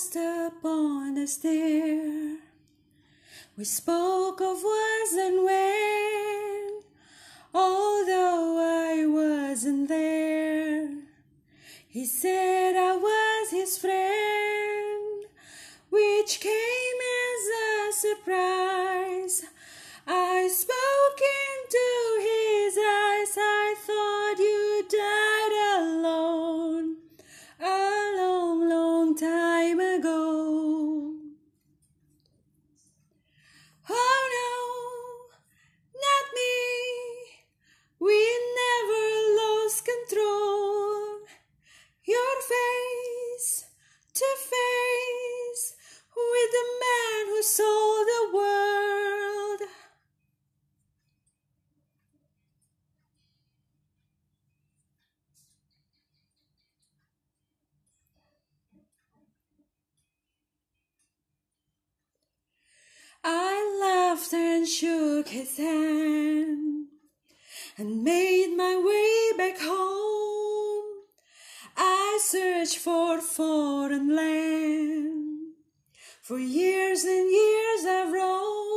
just upon the stair. We spoke of was and when, although I wasn't there. He said I was his friend, which came as a surprise. I spoke into the man who sold the world. I laughed and shook his hand and made my way back home. I searched for foreign land. For years and years I've roamed.